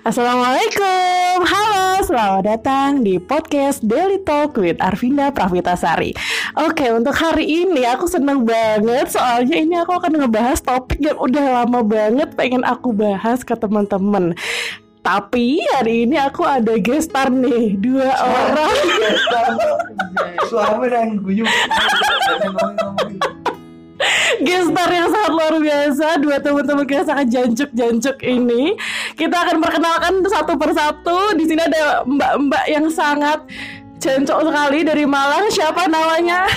Assalamualaikum, halo, selamat datang di podcast Daily Talk with Arvinda Pravitasari. Oke, untuk hari ini aku seneng banget soalnya ini aku akan ngebahas topik yang udah lama banget pengen aku bahas ke teman-teman. Tapi hari ini aku ada gestar nih, dua orang. Suara yang guyu. gestar yang sangat luar biasa. Dua teman-teman kita sangat jancuk-jancuk ini. Kita akan perkenalkan satu persatu. Di sini ada mbak-mbak yang sangat jancuk sekali dari Malang. Siapa namanya?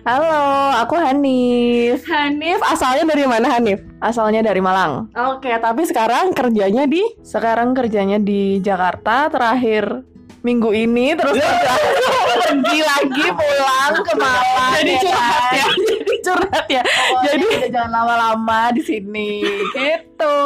Halo, aku Hanif. Hanif asalnya dari mana Hanif? Asalnya dari Malang. Oke tapi sekarang kerjanya di? Sekarang kerjanya di Jakarta. Terakhir minggu ini terus pergi lagi pulang ke Malang. jadi ya curhat kan? ya jadi curhat ya Pokoknya jadi jangan lama-lama di sini. Gitu.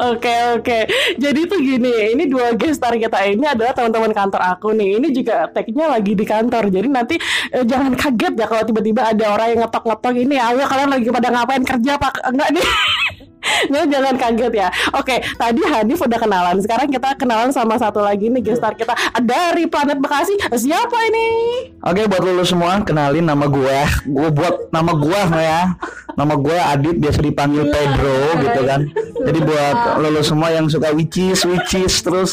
Oke oke. Jadi tuh gini, ini dua gestar kita ini adalah teman-teman kantor aku nih. Ini juga tagnya lagi di kantor. Jadi nanti eh, jangan kaget ya kalau tiba-tiba ada orang yang ngetok-ngetok ini. Ayo kalian lagi pada ngapain kerja pak? Enggak nih. Nggak, jangan kaget ya. Oke, tadi Hanif udah kenalan. Sekarang kita kenalan sama satu lagi nih gestar kita dari planet Bekasi. Siapa ini? Oke buat lulu semua kenalin nama gue. Gue buat nama gue ya. Nama gue Adit biasa dipanggil Pedro gitu kan. Jadi buat lulu semua yang suka witches witches terus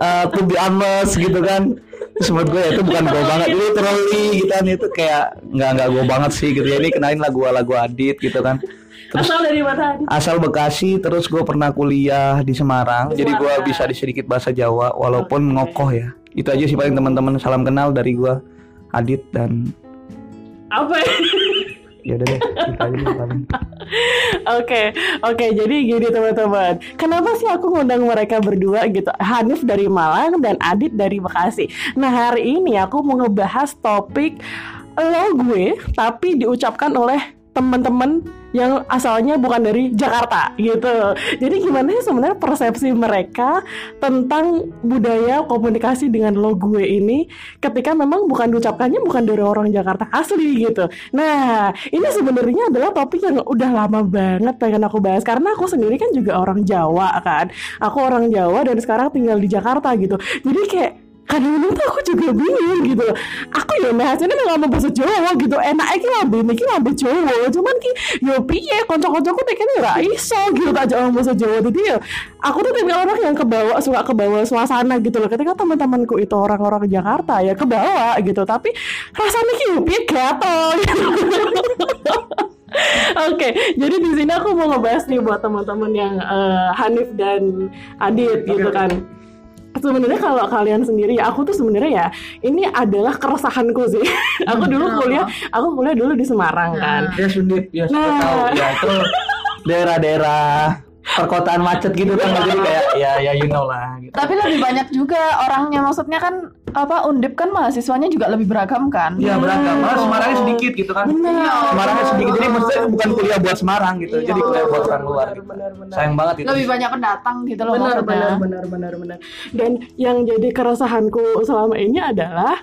uh, to be honest gitu kan. Terus menurut gue ya, itu bukan gue banget literally gitu kan itu kayak nggak nggak gue banget sih gitu ya. Ini kenalin lagu lagu Adit gitu kan. Terus Asal dari mana? Asal Bekasi terus gue pernah kuliah di Semarang jadi gue Semarang. bisa di sedikit bahasa Jawa walaupun ngokoh ya itu aja sih paling teman-teman salam kenal dari gue Adit dan Apa? ya udah deh itu aja deh paling. Oke, oke. Jadi gini teman-teman. Kenapa sih aku ngundang mereka berdua gitu? Hanif dari Malang dan Adit dari Bekasi. Nah hari ini aku mau ngebahas topik lo gue, tapi diucapkan oleh teman-teman yang asalnya bukan dari Jakarta gitu. Jadi gimana sih sebenarnya persepsi mereka tentang budaya komunikasi dengan lo gue ini ketika memang bukan diucapkannya bukan dari orang Jakarta asli gitu. Nah, ini sebenarnya adalah topik yang udah lama banget pengen aku bahas karena aku sendiri kan juga orang Jawa kan. Aku orang Jawa dan sekarang tinggal di Jakarta gitu. Jadi kayak kadang-kadang tuh aku juga bingung gitu. Aku ya meh hasilnya nggak mau bahasa Jawa gitu. Enak iki lambe niki lambe Jawa. Cuman ki yo piye kanca-kancaku nek kene ora iso gitu tak ngomong bahasa Jawa. Jadi ya aku tuh tipe orang yang kebawa suka kebawa suasana gitu loh. Ketika teman-temanku itu orang-orang Jakarta ya kebawa gitu. Tapi rasanya ki yo piye gatel gitu. Oke, jadi di sini aku mau ngebahas nih buat teman-teman yang eh, Hanif dan Adit gitu kan sebenarnya kalau kalian sendiri ya aku tuh sebenarnya ya ini adalah keresahanku sih aku dulu kuliah aku kuliah dulu di Semarang kan ya sundit ya sudah Nah. tahu ya itu daerah-daerah perkotaan macet gitu kan jadi kayak ya ya you know lah gitu. Tapi lebih banyak juga orangnya. Maksudnya kan apa Undip kan mahasiswanya juga lebih beragam kan? Iya beragam, malah Semarangnya sedikit gitu kan. Benar. Semarangnya sedikit, jadi maksudnya bukan kuliah buat Semarang gitu, Iya, jadi kuliah buat orang luar. Gitu. benar, benar. Sayang banget itu. Lebih banyak pendatang gitu loh benar maksudnya. benar benar benar benar dan yang jadi keresahanku selama ini adalah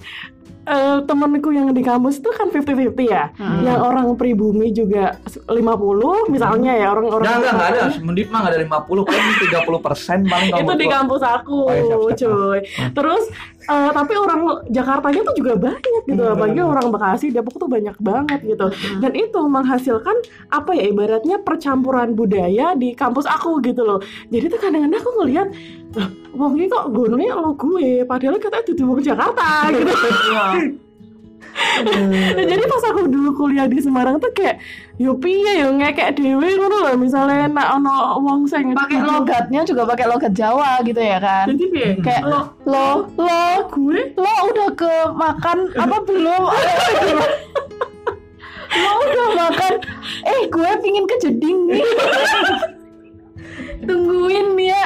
eh, temenku yang di kampus itu kan 50-50 ya Hmm. yang orang pribumi juga 50 misalnya ya orang-orang Enggak, enggak, enggak ada. Mendip mah enggak ada 50, paling 30 persen paling itu di kampus aku, Oh, iya, siap, siap. cuy. Terus eh, tapi orang Jakartanya tuh juga banyak gitu, Hmm, apalagi orang Bekasi, Depok tuh banyak banget gitu. Dan itu menghasilkan apa ya ibaratnya percampuran budaya di kampus aku gitu loh. Jadi tuh kadang-kadang aku ngelihat, "Lah, wong ini kok gunanya lo gue, padahal katanya di Jakarta gitu. Nah, jadi pas aku dulu kuliah di Semarang tuh kayak yo piye yo ngekek dhewe ngono loh misalnya nek ono wong sing Pakai logatnya juga pakai logat Jawa gitu ya kan? Jadi piye? Kayak lo lo lo gue lo udah ke makan apa belum? lo udah makan? Eh gue pingin ke jeding nih. Tungguin ya.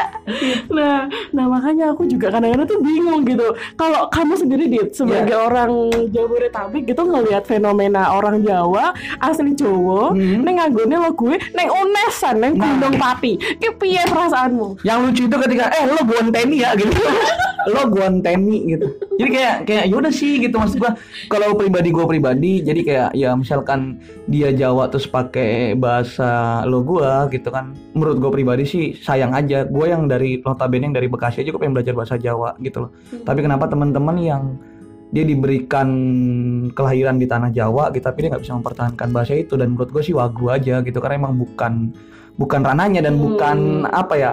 Nah, nah makanya aku juga kadang-kadang tuh bingung gitu. Kalau kamu sendiri dit sebagai orang Jabodetabek gitu ngelihat fenomena orang Jawa asli Jawa, Hmm. neng anggone lo gue, neng unesan, neng Nah. Gunung Pati. Ki piye perasaanmu? Yang lucu itu ketika eh lo bonteni ya gitu. lo gua anteni gitu. Jadi kayak kayak yaudah sih gitu maksud gua. Kalau pribadi gua pribadi jadi kayak ya misalkan dia Jawa terus pakai bahasa lo gua gitu kan menurut gua pribadi sih sayang aja. Gua yang dari notabene yang dari Bekasi aja gua pengen belajar bahasa Jawa gitu loh. Tapi kenapa teman-teman yang dia diberikan kelahiran di tanah Jawa gitu tapi dia nggak bisa mempertahankan bahasa itu. Dan menurut gue sih wagu aja gitu karena emang bukan bukan ranahnya dan Hmm. bukan apa ya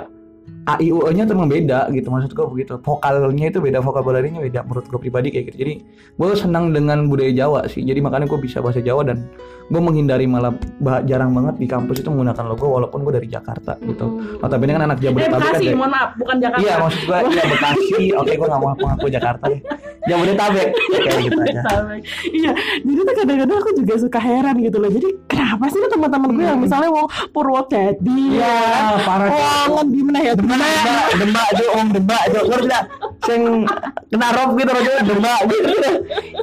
A I U E nya tuh emang beda gitu maksud gue begitu. Vokalnya itu beda vokabularinya beda menurut gue pribadi kayak gitu. Jadi gue senang dengan budaya Jawa sih. Jadi makanya gue bisa bahasa Jawa dan gue menghindari malah bah- jarang banget di kampus itu menggunakan logo walaupun gue dari Jakarta gitu. Hmm. notabene kan anak Eh, Jabodetabek kan Bekasi, dari- mohon maaf, bukan Jakarta. Iya maksud gue iya Bekasi. Oke gue gak mau ngaku Jakarta deh Jabodetabek. Gitu Jabodetabek. Iya, jadi tuh kadang-kadang aku juga suka heran gitu loh. Jadi kenapa sih tuh teman-teman gue yang misalnya mau Purwodadi? Iya ya, parah oh di mana ya, di mana ya? Dembak Dembak Jo Om Dembak Jo. Gue tidak Sing Kena rob gitu Rojo Dembak gitu.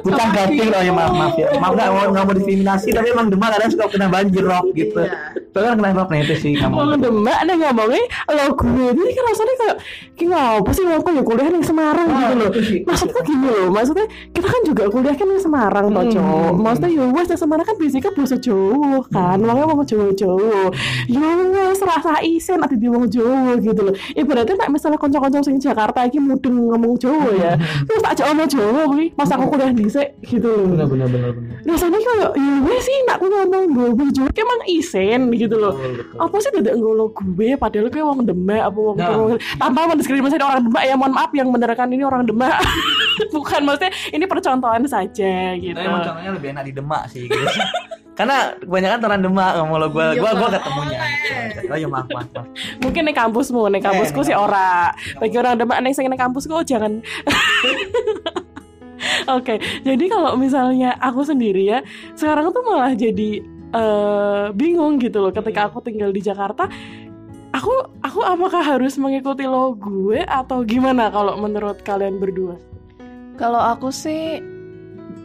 Bukan gating loh ya maaf maaf ya. Maaf gak mau, mau diskriminasi Tapi emang Dembak kadang suka kena banjir rob gitu Itu kan kena rob nah itu sih kamu Mau. Demak nih ngomongnya lo gue jadi kan rasanya kayak kayak ngapa sih aku ya kuliah di Semarang Ah, gitu loh. maksudnya gini loh maksudnya kita kan juga kuliah kan di Semarang toh Hmm, cowok hmm, maksudnya ya wes Semarang kan basicnya bahasa Jawa kan makanya ngomong Jawa Jawa ya wes rasa isen ada di wong Jawa gitu loh. Ibaratnya nek misalnya konco-konco sing Jakarta iki mudeng ngomong Jawa ya terus tak ngomong Jawa kuwi pas aku kuliah dhisik gitu loh. Bener bener rasanya kayak ya wes sih nak ngomong Jawa emang isen gitu loh Betul, betul. apa sih tidak ngolo gue padahal gue wong demak apa wong Nah. Purwo tanpa mendiskriminasi orang demak ya mohon maaf yang menerangkan ini orang demak bukan maksudnya ini percontohan saja gitu Tapi emang contohnya lebih enak di Demak sih gitu. Karena kebanyakan orang Demak ngomong lo gue gue gue ketemunya. Oh ya maaf maaf. maaf. mungkin nih kampusmu nih kampusku Eh, sih ora bagi orang demak nih sing ning kampusku oh, jangan Oke, jadi kalau misalnya aku sendiri ya, sekarang tuh malah jadi eh, bingung gitu loh ketika aku tinggal di Jakarta. Aku aku apakah harus mengikuti lo gue atau gimana kalau menurut kalian berdua? Kalau aku sih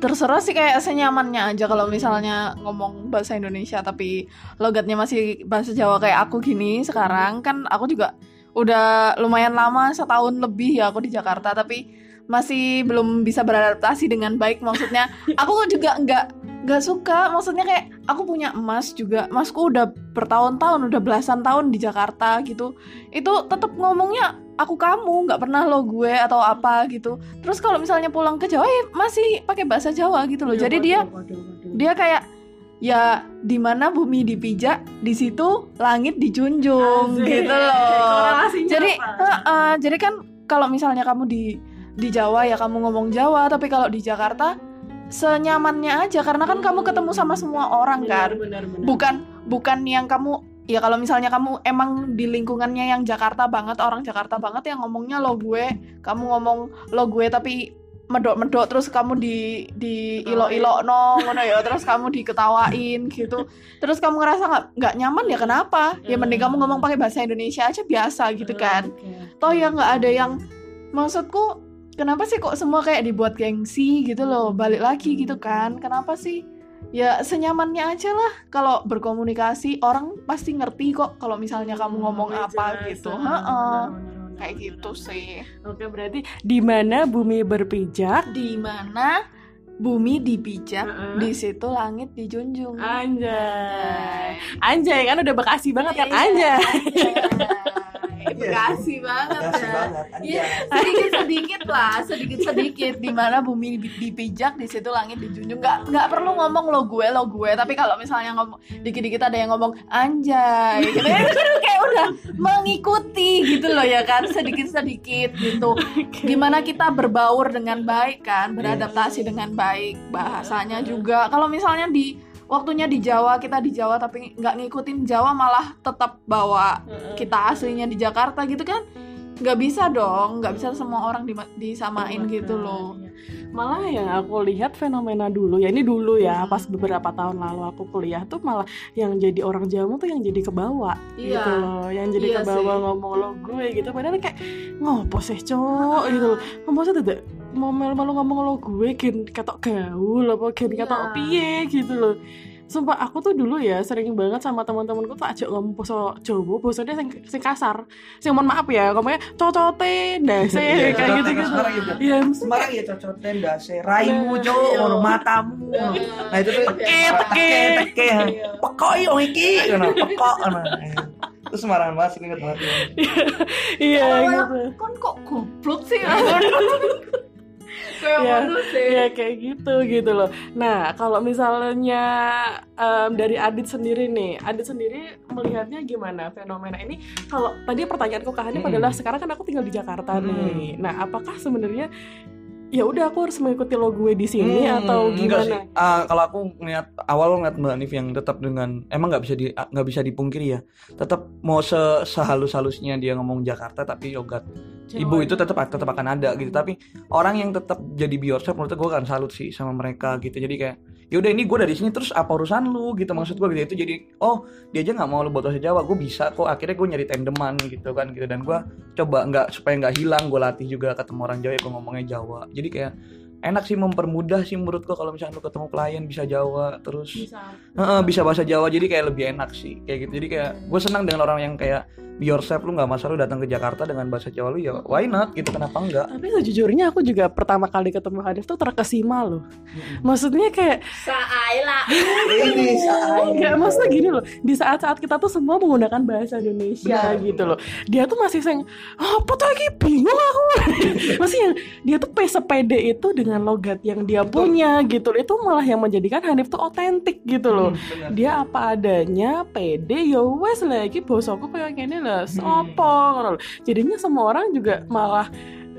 terserah sih kayak senyamannya aja kalau misalnya ngomong bahasa Indonesia tapi logatnya masih bahasa Jawa kayak aku gini sekarang kan aku juga udah lumayan lama setahun lebih ya aku di Jakarta tapi masih belum bisa beradaptasi dengan baik maksudnya aku juga nggak nggak suka. Maksudnya kayak aku punya emas juga. Emasku udah bertahun-tahun udah belasan tahun di Jakarta gitu. Itu tetap ngomongnya aku kamu nggak pernah lo gue atau apa gitu. Terus kalau misalnya pulang ke Jawa ya masih pakai bahasa Jawa gitu loh. Jadi dia dia kayak ya di mana bumi dipijak di situ langit dijunjung Asik. gitu loh. Jadi apa? Heeh, jadi kan kalau misalnya kamu di di Jawa ya kamu ngomong Jawa tapi kalau di Jakarta senyamannya aja karena kan kamu ketemu sama semua orang kan? bukan bukan yang kamu ya kalau misalnya kamu emang di lingkungannya yang Jakarta banget orang Jakarta banget yang ngomongnya lo gue kamu ngomong lo gue tapi medok-medok terus kamu di di ilo-ilo no ngono ya terus kamu diketawain gitu. Terus kamu ngerasa nggak nggak nyaman ya kenapa? Ya mending kamu ngomong pakai bahasa Indonesia aja biasa gitu kan? toh ya nggak ada yang maksudku kenapa sih kok semua kayak dibuat gengsi gitu loh? Balik lagi gitu kan. Kenapa sih? Ya senyamannya aja lah. Kalau berkomunikasi orang pasti ngerti kok kalau misalnya kamu ngomong apa gitu. Heeh. kayak gitu sih. Oke, berarti di mana bumi berpijak, di mana bumi dipijak Heeh. di situ langit dijunjung. Anjay. Anjay. Kan udah Bekasi banget kan Iya. Anjay. Bekasi banget Makasih ya banget. Iya, sedikit sedikit lah, sedikit sedikit di mana bumi di- dipijak di situ langit dijunjung. Nggak nggak perlu ngomong lo gue lo gue, tapi kalau misalnya ngomong dikit dikit ada yang ngomong anjay, gitu ya, itu kayak udah mengikuti gitu loh ya kan, sedikit sedikit gitu. Gimana kita berbaur dengan baik kan, beradaptasi dengan baik, bahasanya juga. Kalau misalnya di waktunya di Jawa kita di Jawa tapi nggak ngikutin Jawa malah tetap bawa kita aslinya di Jakarta gitu kan nggak bisa dong nggak bisa semua orang disamain gitu loh Malah yang aku lihat fenomena dulu ya ini dulu ya Hmm. pas beberapa tahun lalu aku kuliah tuh malah yang jadi orang Jawa tuh yang jadi kebawa Iya. gitu loh, yang jadi Iya kebawa sih. ngomong lo gue gitu padahal kayak ngopo sih cowok gitu loh. Ngomong sih mau malu ngomong lo gue gen ketok gaul apa gen Iya. ketok piye gitu loh. Sumpah aku tuh dulu ya sering banget sama teman-temanku tuh ajak ngomong boso Jawa, bosone sing, sing kasar. Sing mohon maaf ya, ngomongnya cocote, ndase Iya, kayak cocote, gitu-gitu. Semarang gitu. Iya, Semarang ya cocoten dase raimu Iya. cowok ngono matamu nah itu tuh Teke, teke. teke teke pekok yo iki ngono pekok ngono itu Semarang banget sih inget banget iya gitu. Kon kok goblok sih? Kayak Iya, sih? Iya kayak gitu gitu loh. Nah kalau misalnya em, dari Adit sendiri nih, Adit sendiri melihatnya gimana fenomena ini? Kalau tadi pertanyaanku ke Hanif Mm-mm. adalah sekarang kan aku tinggal di Jakarta Mm-mm. nih. Nah apakah sebenarnya ya udah aku harus mengikuti lo gue di sini Hmm, atau sih. gimana? Ah, kalau aku ngeliat awal ngeliat Mbak Nif yang tetap dengan emang nggak bisa di nggak bisa dipungkiri ya tetap mau se sehalus halusnya dia ngomong Jakarta tapi yogat ibu itu tetap tetap akan ada gitu tapi orang yang tetap jadi yourself menurut gue akan salut sih sama mereka gitu jadi kayak yaudah ini gue dari sini terus apa urusan lu? Gitu maksud gue gitu. Itu jadi oh dia aja nggak mau lu buat bahasa Jawa. Gue bisa kok. Akhirnya gue nyari tandeman gitu kan gitu. Dan gue coba nggak supaya nggak hilang gue latih juga ketemu orang Jawa ya gue ngomongnya Jawa. Jadi kayak enak sih mempermudah sih menurut gue kalau misalnya lu ketemu klien bisa Jawa terus Heeh, bisa bahasa Jawa jadi kayak lebih enak sih kayak gitu. Jadi kayak gue senang dengan orang yang kayak be yourself lu nggak masalah lu datang ke Jakarta dengan bahasa Jawa lu ya why not gitu kenapa enggak? Tapi sejujurnya aku juga pertama kali ketemu Hanif tuh terkesima loh. Maksudnya kayak Saila. ini Enggak, maksudnya gini loh Di saat-saat kita tuh semua menggunakan bahasa Indonesia Benar. gitu loh. Dia tuh masih seng Apa tuh lagi? Bingung aku. Maksudnya yang Dia tuh pe- sepede itu dengan logat yang dia punya gitu Itu malah yang menjadikan Hanif tuh otentik gitu loh. Dia apa adanya Pede ya wes lagi Bosoku kayak gini lah. Sopo? Ngono loh. Jadinya semua orang juga malah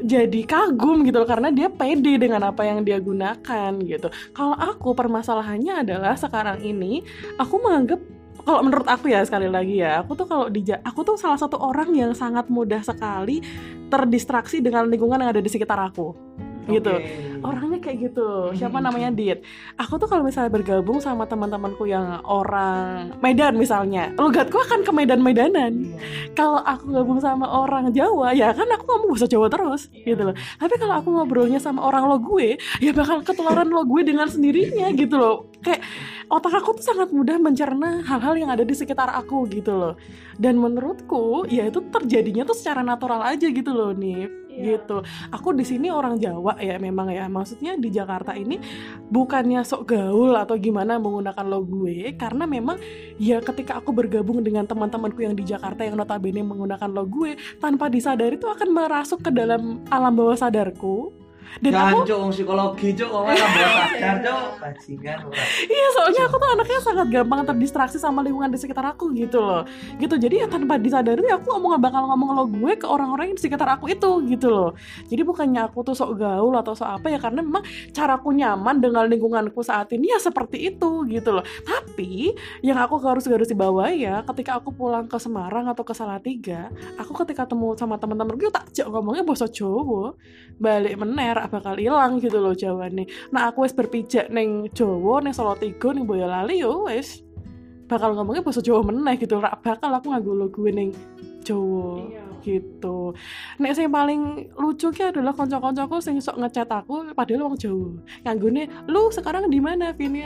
jadi kagum gitu loh. Karena dia pede dengan apa yang dia gunakan gitu. Kalau aku permasalahannya adalah sekarang ini aku menganggap kalau menurut aku ya sekali lagi ya, aku tuh kalau di aku tuh salah satu orang yang sangat mudah sekali terdistraksi dengan lingkungan yang ada di sekitar aku. Gitu. Orangnya kayak gitu. Siapa namanya Dit? Aku tuh kalau misalnya bergabung sama teman-temanku yang orang Medan misalnya, logatku akan ke Medan-Medanan. Kalau aku gabung sama orang Jawa ya kan aku ngomong bahasa Jawa terus gitu loh. Tapi kalau aku ngobrolnya sama orang lo gue ya bakal ketularan lo gue dengan sendirinya gitu loh. Kayak otak aku tuh sangat mudah mencerna hal-hal yang ada di sekitar aku gitu loh. Dan menurutku ya itu terjadinya tuh secara natural aja gitu loh nih gitu. Aku di sini orang Jawa ya memang ya. Maksudnya di Jakarta ini bukannya sok gaul atau gimana menggunakan lo gue karena memang ya ketika aku bergabung dengan teman-temanku yang di Jakarta yang notabene menggunakan lo gue tanpa disadari itu akan merasuk ke dalam alam bawah sadarku dan aku Jangan cok psikologi cok kok malah bahasa sadar cok bajingan iya soalnya aku tuh anaknya sangat gampang terdistraksi sama lingkungan di sekitar aku gitu loh. Gitu jadi ya tanpa disadari aku ngomong bakal ngomong lo gue ke orang-orang yang di sekitar aku itu gitu loh. Jadi bukannya aku tuh sok gaul atau sok apa ya karena memang caraku nyaman dengan lingkunganku saat ini ya seperti itu gitu loh. Tapi yang aku harus garis di bawah ya ketika aku pulang ke Semarang atau ke Salatiga aku ketika temu sama teman-teman gue tak ngomongnya bahasa Jawa. Balik mener bakal hilang gitu loh Jawa nih nah aku wis berpijak neng Jawa neng Salatiga neng Boyolali yo wis bakal ngomongnya bahasa Jawa meneh gitu rak bakal aku nganggo lo gue neng Jawa gitu. Nek sing paling lucu ki adalah kanca-kancaku sing sok ngechat aku padahal wong Jawa. Nganggone, "Lu sekarang di mana, Vini?"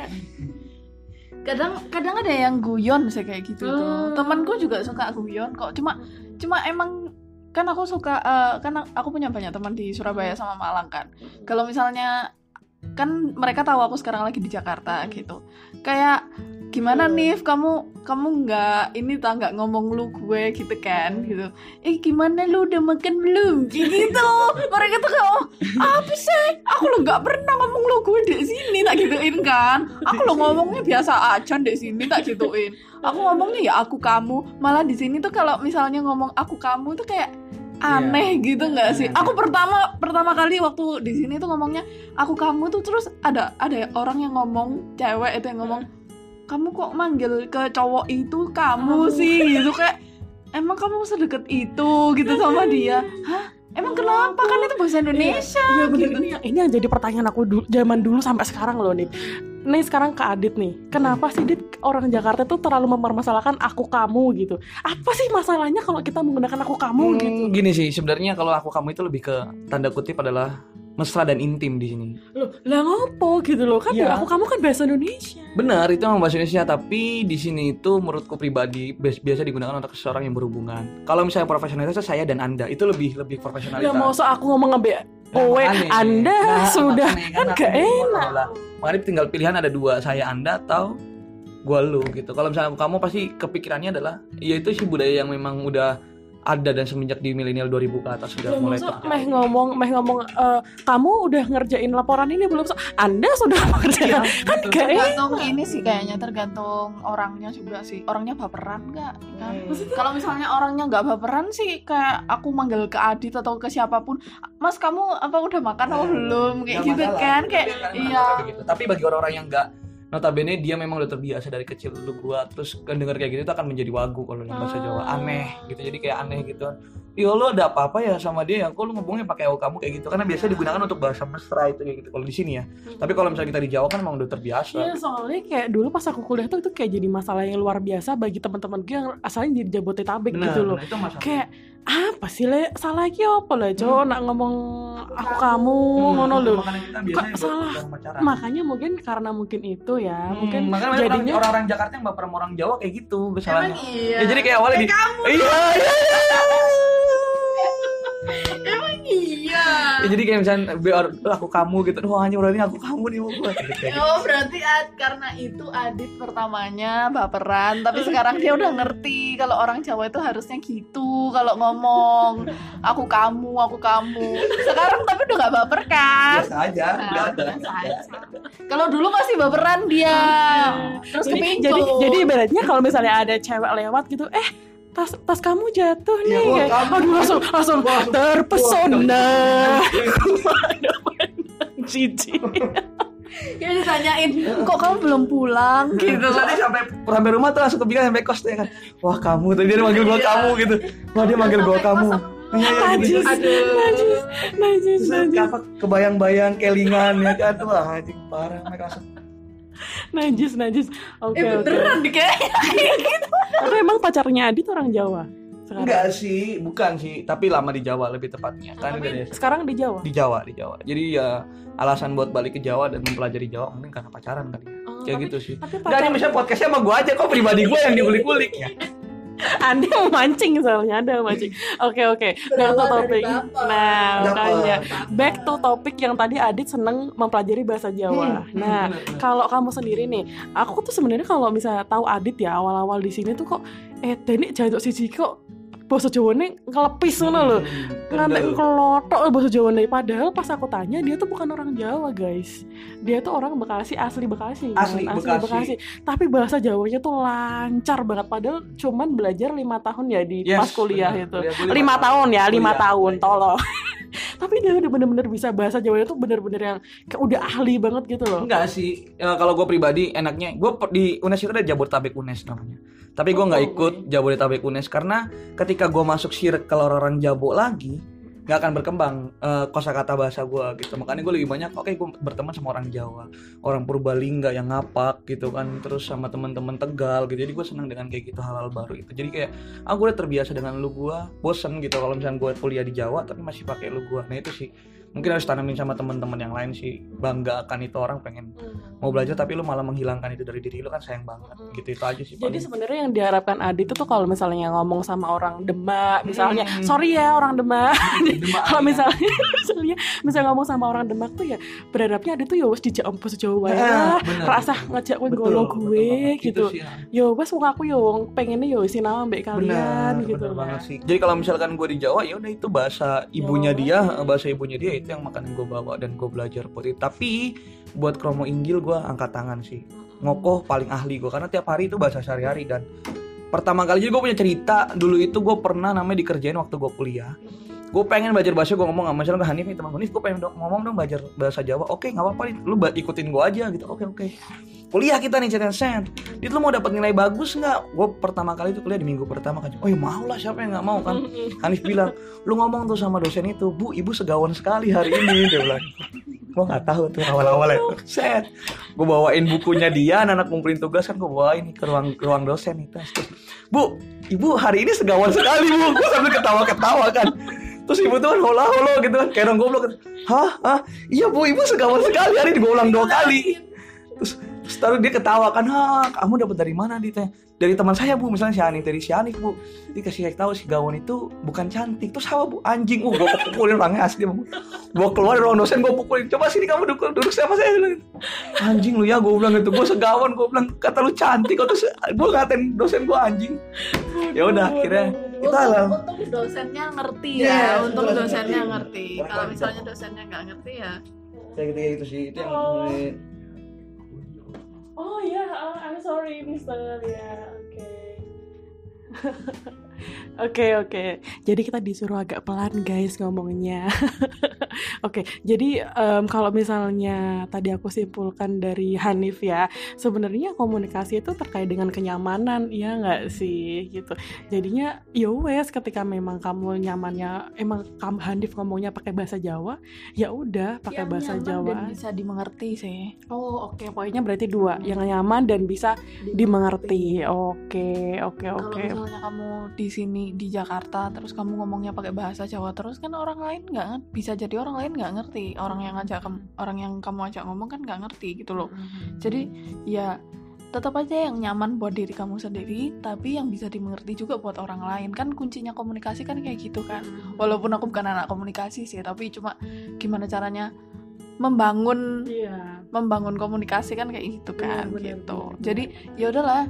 kadang kadang ada yang guyon sih kayak gitu tuh Hmm. temanku juga suka guyon kok cuma cuma emang kan aku suka eh, kan aku punya banyak teman di Surabaya sama Malang kan. Kalau misalnya kan mereka tahu aku sekarang lagi di Jakarta gitu. Kayak gimana nih kamu kamu nggak ini tak nggak ngomong lu gue gitu kan? Gitu. Eh gimana lu? Udah makan belum? Gitu. Mereka tuh kayak "Oh, apa sih? Aku lo nggak pernah ngomong lu gue di sini tak gituin kan. Aku lo ngomongnya biasa aja di sini tak gituin. Aku ngomongnya ya aku kamu. Malah di sini tuh kalau misalnya ngomong aku kamu tuh kayak aneh gitu nggak sih? aku pertama pertama kali waktu di sini tuh ngomongnya aku kamu tuh terus ada ada orang yang ngomong cewek itu yang ngomong kamu kok manggil ke cowok itu kamu. sih? Gitu kayak emang kamu sedekat itu? Gitu sama dia. Hah emang kenapa kan itu bahasa Indonesia Iya bener gitu. ini, yang- ini yang jadi pertanyaan aku dulu, zaman dulu sampai sekarang loh nih. Nih sekarang ke Adit nih, kenapa sih Dit orang Jakarta tuh terlalu mempermasalahkan aku kamu gitu? Apa sih masalahnya kalau kita menggunakan aku kamu Hmm, gitu? gini sih sebenarnya kalau aku kamu itu lebih ke tanda kutip adalah mesra dan intim di sini. Loh, lah ngopo gitu loh kan Iya. aku kamu kan bahasa Indonesia. Benar, itu memang bahasa Indonesia, tapi di sini itu menurutku pribadi bias- biasa digunakan untuk seseorang yang berhubungan. Kalau misalnya profesionalitas saya dan Anda itu lebih lebih profesionalitas. Lah mau so aku ngomong nge Nah, Owe, makanya. Anda Nah, sudah makanya, kan gak enak. Makanya tinggal pilihan ada dua, saya Anda atau gua lu gitu. Kalau misalnya kamu pasti kepikirannya adalah ya itu sih budaya yang memang udah ada dan semenjak di milenial 2000 ke atas sudah Lah, mulai terjadi. meh ngomong, meh ngomong, eh, kamu udah ngerjain laporan ini belum? So, Anda sudah mengerjakan, kan gitu. gak enak. tergantung ini sih kayaknya tergantung orangnya juga sih orangnya baperan nggak kan? kalau misalnya orangnya nggak baperan sih kayak aku manggil ke Adit atau ke siapa pun mas kamu apa udah makan atau belum kayak Nggak gitu masalah. kan kayak iya gitu. Tapi bagi orang-orang yang enggak notabene dia memang udah terbiasa dari kecil dulu. Gua terus kan denger kayak gitu itu akan menjadi wagu kalau dalam bahasa Jawa. Ah. aneh gitu. Jadi kayak aneh gitu Iya lo ada apa-apa ya sama dia ya? Kok lu ngomongnya pakai aku kamu kayak gitu? Karena biasanya digunakan untuk bahasa mesra itu kayak gitu kalau di sini ya. Tapi kalau misalnya kita di Jawa kan emang udah terbiasa. Iya soalnya kayak dulu pas aku kuliah tuh itu kayak jadi masalah yang luar biasa bagi teman-teman gue yang asalnya di Jabodetabek Benar, gitu loh. benar, itu masalah. Kayak apa sih le? Salahnya apa lah cowok nak ngomong aku kamu Hmm, ngono loh. makanya kita biasanya Kok salah? Makanya mungkin karena mungkin itu ya, Hmm, mungkin makanya jadinya orang-orang Jakarta yang baper sama orang Jawa kayak gitu kesalahannya. iya? Ya, jadi kayak awalnya di iya, iya, emang iya Ya, jadi kayak misalnya biar aku kamu gitu, wah hanya berarti aku kamu nih mau gue. Oh berarti Ad- karena itu Adit pertamanya baperan Tapi sekarang dia udah ngerti Kalau orang Jawa itu harusnya gitu Kalau ngomong Aku kamu, aku kamu Sekarang tapi udah gak baper kan Biasa aja, Nah, udah ada. biasa aja. Kalau dulu masih baperan dia Terus jadi, jadi jadi ibaratnya kalau misalnya ada cewek lewat gitu, eh tas tas kamu jatuh nih Iya, wah, kayak, kamu. aduh langsung langsung Wah, terpesona. Cici. Ya ditanyain Kok kamu belum pulang? Gitu gitu nanti sampai sampai rumah tuh langsung kepikiran sampai kos tuh ya kan. Wah kamu tuh dia manggil gua kamu gitu. Wah dia manggil gua kamu. iya iya gitu. Najis, najis, najis, najis, apa kebayang-bayang kelingan ya kan. Tuh wah anjing parah. Mereka langsung najis, najis. Oke, Eh oke. beneran deh kayaknya Tapi emang pacarnya Adit orang Jawa sekarang. enggak sih bukan sih tapi lama di Jawa lebih tepatnya kan Tapi dari sekarang di Jawa. di Jawa di Jawa jadi ya alasan buat balik ke Jawa dan mempelajari Jawa mungkin karena pacaran kali ya Oh, kayak tapi- gitu sih Tapi pacar misalnya podcastnya sama gue aja, kok pribadi gue yang diulik-ulik ya? Anda mau mancing soalnya ada mancing. Oke oke. Back to topik. Nah makanya back to topik yang tadi Adit seneng mempelajari bahasa Jawa. Hmm, Nah bener, bener. kalau kamu sendiri nih, aku tuh sebenarnya kalau misalnya tahu Adit ya awal-awal di sini tuh kok eh Deni jantung siji kok bahasa Jawa nih ngelepis ngono loh. Hmm, Ngantek bener. kelotok bahasa Jawa nih padahal pas aku tanya dia tuh bukan orang Jawa guys. Dia tuh orang Bekasi asli Bekasi. kan? Asli Bekasi. Tapi bahasa Jawanya tuh lancar banget padahal cuman belajar lima tahun ya di Yes, pas kuliah bener. itu. Kuliah Lima tahun ya, lima tahun tolong. Tapi dia udah bener-bener bisa bahasa Jawanya tuh bener-bener yang kayak udah ahli banget gitu loh. Enggak sih, Ya, kalau gue pribadi enaknya, gue di UNES itu ada Jabodetabek UNES namanya. Tapi gue nggak ikut Jabodetabek UNES karena ketika gue masuk circle orang Jabo lagi, nggak akan berkembang eh, kosakata bahasa gue gitu. Makanya gue lebih banyak, oke gue berteman sama orang Jawa, orang Purbalingga yang ngapak gitu kan, terus sama teman-teman Tegal gitu. Jadi gue senang dengan kayak gitu hal-hal baru itu. Jadi kayak, ah gue udah terbiasa dengan lu gue, bosen gitu kalau misalnya gue kuliah di Jawa tapi masih pakai lu gue. Nah itu sih mungkin harus tanamin sama teman-teman yang lain sih bangga akan itu orang pengen mau belajar tapi lu malah menghilangkan itu dari diri lu kan sayang banget Mm. gitu itu aja sih Jadi sebenarnya yang diharapkan Adit itu tuh kalau misalnya ngomong sama orang Demak, misalnya, Hmm. sorry ya orang Demak. Kalau ya. misalnya misalnya misalnya ngomong sama orang Demak tuh ya berharapnya Adit tuh ya wes dijak bahasa Jawa ya. Nah, bener. Rasa ngajak gue golo gue banget. gitu. sih, ya. Yo wes wong aku yo wong pengennya yo sinama mbek kalian benar gitu. benar nah. banget sih jadi kalau misalkan gue di Jawa ya udah itu bahasa ibunya Jawa. dia bahasa ibunya dia itu yang makanan gue bawa dan gue belajar buat itu tapi buat kromo inggil gue angkat tangan sih ngokoh paling ahli gue karena tiap hari itu bahasa sehari-hari dan pertama kali juga gue punya cerita dulu itu gue pernah namanya dikerjain waktu gue kuliah gue pengen belajar bahasa gue ngomong sama misalnya ke Hanif nih teman gue gue pengen dong, ngomong dong belajar bahasa Jawa. Oke nggak apa-apa nih lu ikutin gue aja gitu. Oke oke. Kuliah kita nih cetan sen itu lu mau dapat nilai bagus nggak? Gue pertama kali itu kuliah di minggu pertama kan. Oh ya mau lah siapa yang nggak mau kan? Hanif bilang lu ngomong tuh sama dosen itu bu ibu segawan sekali hari ini dia bilang. Gue nggak tahu tuh awal-awal itu set. Gue bawain bukunya dia anak ngumpulin tugas kan gue bawain ke ruang ke ruang dosen itu bu ibu hari ini segawan sekali bu. Gue sambil ketawa-ketawa kan terus ibu tuh kan hola gitu kan kayak orang goblok hah? Hah? Iya bu ibu segawan sekali hari ini gue dua kali. Terus terus taruh dia ketawa kan ha kamu dapat dari mana? Ditanya dari teman saya bu. Misalnya si Ani dari si Ani bu. Dikasih tahu si gawon itu bukan cantik. Terus apa bu? Anjing. Uh gue pukulin orangnya asli bu. Gue keluar dari ruang dosen gue pukulin. Coba sini kamu duduk duduk sama saya bilang, anjing lu ya gue bilang gitu. Gue segawan gue bilang kata lu cantik kok. Terus gue ngatain dosen gue anjing. Ya udah akhirnya kita lah Untung dosennya ngerti Iya, ya, untung betul. dosennya ngerti. Kalau misalnya dosennya nggak ngerti ya, kayak gitu gitu sih. Itu yang Sorry, Mister. Ya, oke. Oke oke, jadi kita disuruh agak pelan guys ngomongnya. oke, jadi em, kalau misalnya tadi aku simpulkan dari Hanif ya, sebenarnya komunikasi itu terkait dengan kenyamanan, ya nggak sih gitu. Jadinya ya wes ketika memang kamu nyamannya, emang kamu Hanif ngomongnya pakai bahasa Jawa, ya udah pakai yang bahasa nyaman Jawa. dan bisa dimengerti sih. Oh oke, poinnya berarti dua, yang nyaman dan bisa dimengerti. Oke, oke, Kalau oke. misalnya kamu di sini di Jakarta terus kamu ngomongnya pakai bahasa Jawa terus kan orang lain nggak ngerti bisa jadi orang lain nggak ngerti. Orang yang ngajak kamu orang yang kamu ajak ngomong kan nggak ngerti gitu loh. Jadi ya tetap aja yang nyaman buat diri kamu sendiri tapi yang bisa dimengerti juga buat orang lain. Kan kuncinya komunikasi kan kayak gitu kan. Walaupun aku bukan anak komunikasi sih tapi cuma gimana caranya membangun Iya. membangun komunikasi kan kayak gitu kan Benar, benar, gitu. benar. jadi ya udahlah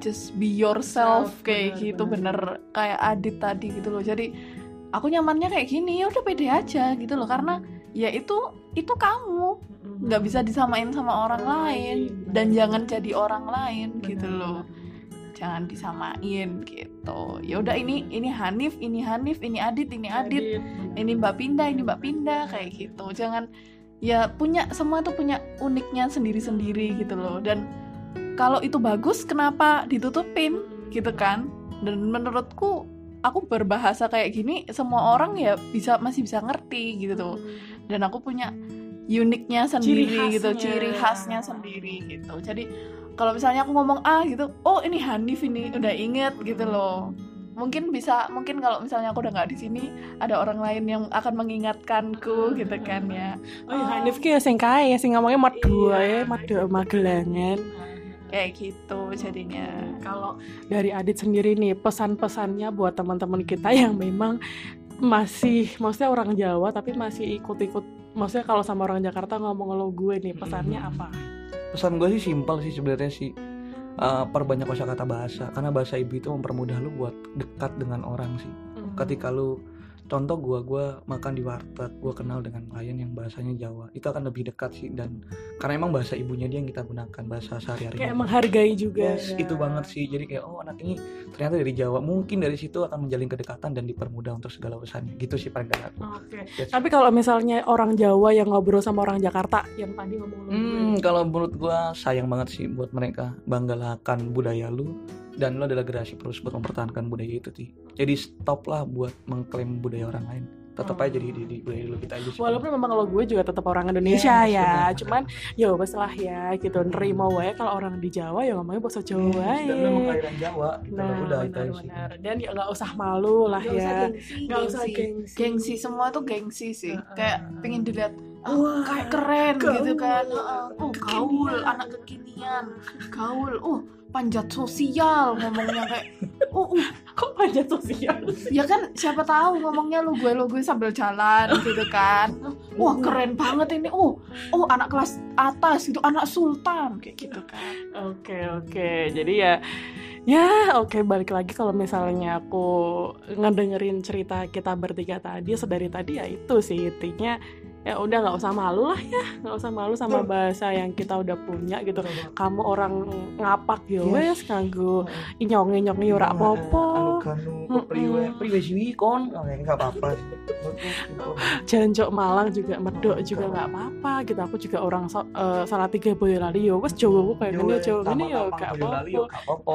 just be yourself Self, kayak benar, gitu benar. bener kayak Adit tadi gitu loh. Jadi aku nyamannya kayak gini ya udah pede aja gitu loh. Karena ya itu itu kamu. Nggak bisa disamain sama orang lain dan jangan jadi orang lain gitu loh. jangan disamain gitu. Ya udah ini ini Hanif ini Hanif ini Adit ini Adit. Ini Mbak Pinda ini Mbak Pinda kayak gitu. Jangan ya punya semua tuh punya uniknya sendiri-sendiri gitu loh. Dan kalau itu bagus kenapa ditutupin? Gitu kan? Dan menurutku aku berbahasa kayak gini semua orang ya bisa masih bisa ngerti gitu tuh. Dan aku punya uniknya sendiri gitu khasnya. ciri khasnya. sendiri gitu. Jadi kalau misalnya aku ngomong A gitu oh ini Hanif ini udah inget gitu loh. Mungkin bisa mungkin kalau misalnya aku udah nggak di sini ada orang lain yang akan mengingatkanku gitu kan ya. Oh, ya, Hanif ki ya sing kae, sing ngomongnya mat dua ya, mat dua magelangan. Kayak gitu jadinya. Kalau dari Adit sendiri nih, pesan-pesannya buat teman-teman kita yang memang masih, maksudnya orang Jawa tapi masih ikut-ikut, maksudnya kalau sama orang Jakarta ngomong lo gue nih, pesannya apa? pesan gue sih simpel sih sebenarnya sih. Eh, perbanyak kosakata bahasa karena bahasa ibu itu mempermudah lu buat dekat dengan orang sih. Ketika lu contoh gua gua makan di warteg gua kenal dengan klien yang bahasanya Jawa itu akan lebih dekat sih dan karena emang bahasa ibunya dia yang kita gunakan bahasa sehari-hari Kayak menghargai juga. Yes, ya. itu banget sih. Jadi kayak oh anak ini ternyata dari Jawa. Mungkin dari situ akan menjalin kedekatan dan dipermudah untuk segala urusannya. Gitu sih paling Oke. Yes. Tapi kalau misalnya orang Jawa yang ngobrol sama orang Jakarta, yang tadi ngomong gue. Hmm, kalau menurut gua sayang banget sih buat mereka. Banggalah akan budaya lu dan lu adalah generasi terus buat mempertahankan budaya itu sih. Jadi stop lah buat mengklaim budaya orang lain. Tetap aja di, di, di budaya lu kita aja sih. Walaupun memang kalau gue juga tetap orang Indonesia Yes, ya, benar, cuman ya wes lah ya gitu nerima wae kalau orang di Jawa ya ngomongnya bahasa Jawa benar. Yes, wae. dan lu emang kelahiran Jawa gitu Nah, udah itu sih. Dan ya nggak usah malu lah ya. Nggak usah gengsi. gengsi. gengsi semua tuh gengsi sih kayak pengen dilihat ah, Wah, kayak keren gaul. gitu kan Heeh. oh gaul Kekinian. anak kekinian gaul. Oh panjat sosial ngomongnya kayak oh uh, Kok panjat sosial? ya kan siapa tahu ngomongnya lu gue lu gue sambil jalan gitu kan. Wah keren banget ini. Oh oh anak kelas atas itu anak sultan kayak gitu kan. Oke oke. Jadi ya ya oke balik lagi kalau misalnya aku ngedengerin cerita kita bertiga tadi sedari tadi ya itu sih intinya ya udah nggak usah malu lah ya. Nggak usah malu sama bahasa yang kita udah punya gitu. Kamu orang ngapak ya wes kanggo inyong inyong ora apa-apa. Anu Mm-mm. priwe priwe sih kon. Oh, ya, nggak apa-apa. Jancok Malang juga medok juga nggak apa-apa. gitu. Aku juga orang so, eh, salah tiga Boyolali yo wes Jawa aku kayak gini Jawa gini yo sama-sama gak Boyolali, yo, apa-apa.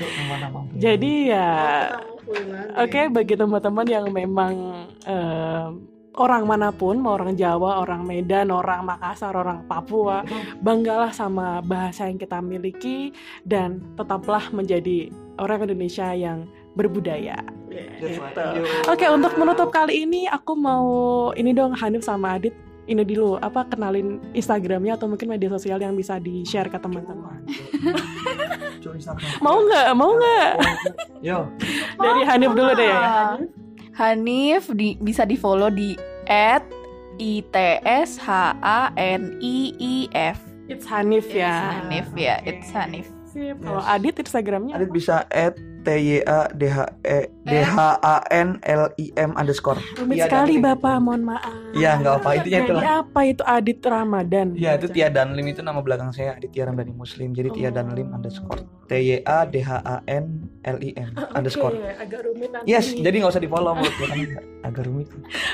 Nama-nama. jadi ya Oke, bagi teman-teman yang memang em, orang mana pun, mau orang Jawa, orang Medan, orang Makassar, orang Papua, banggalah sama bahasa yang kita miliki dan tetaplah menjadi orang Indonesia yang berbudaya. Gitu. Oke, untuk menutup kali ini aku mau ini dong Hanif sama Adit ini dulu apa kenalin Instagramnya atau mungkin media sosial yang bisa di share ke teman-teman. Mau nggak? Mau nggak? Yo, Dari Hanif dulu deh. Ah. Hanif di, bisa di follow di at its h a n i i f It's Hanif ya. Hanif ya it's Hanif Sip. Kalau Adit Instagramnya Adit bisa at t y a d h e d h a n l i m underscore. rumit Iya, sekali Bapak, mohon maaf. Iya, nggak apa, intinya itulah. apa itu Adit Ramadan? Iya itu Tia Danlim itu nama belakang saya Aditya Ramdhani Muslim jadi Tia Oh. Danlim underscore T Y A D H A N L I M underscore Oke, agak rumit nanti. Yes jadi nggak usah di follow kan agak- rumit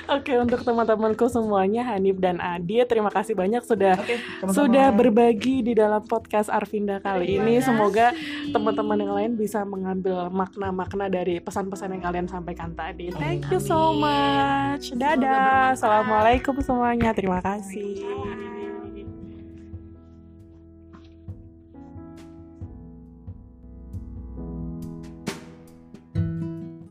Oke, untuk teman-temanku semuanya Hanif dan Adit, terima kasih banyak sudah Oke sama-sama. sudah berbagi di dalam podcast Arvinda kali ini. Semoga teman-teman yang lain bisa mengambil makna-makna dari pesan-pesan yang kalian sampaikan tadi. Thank you so much. Dadah. Assalamualaikum semuanya. Terima kasih.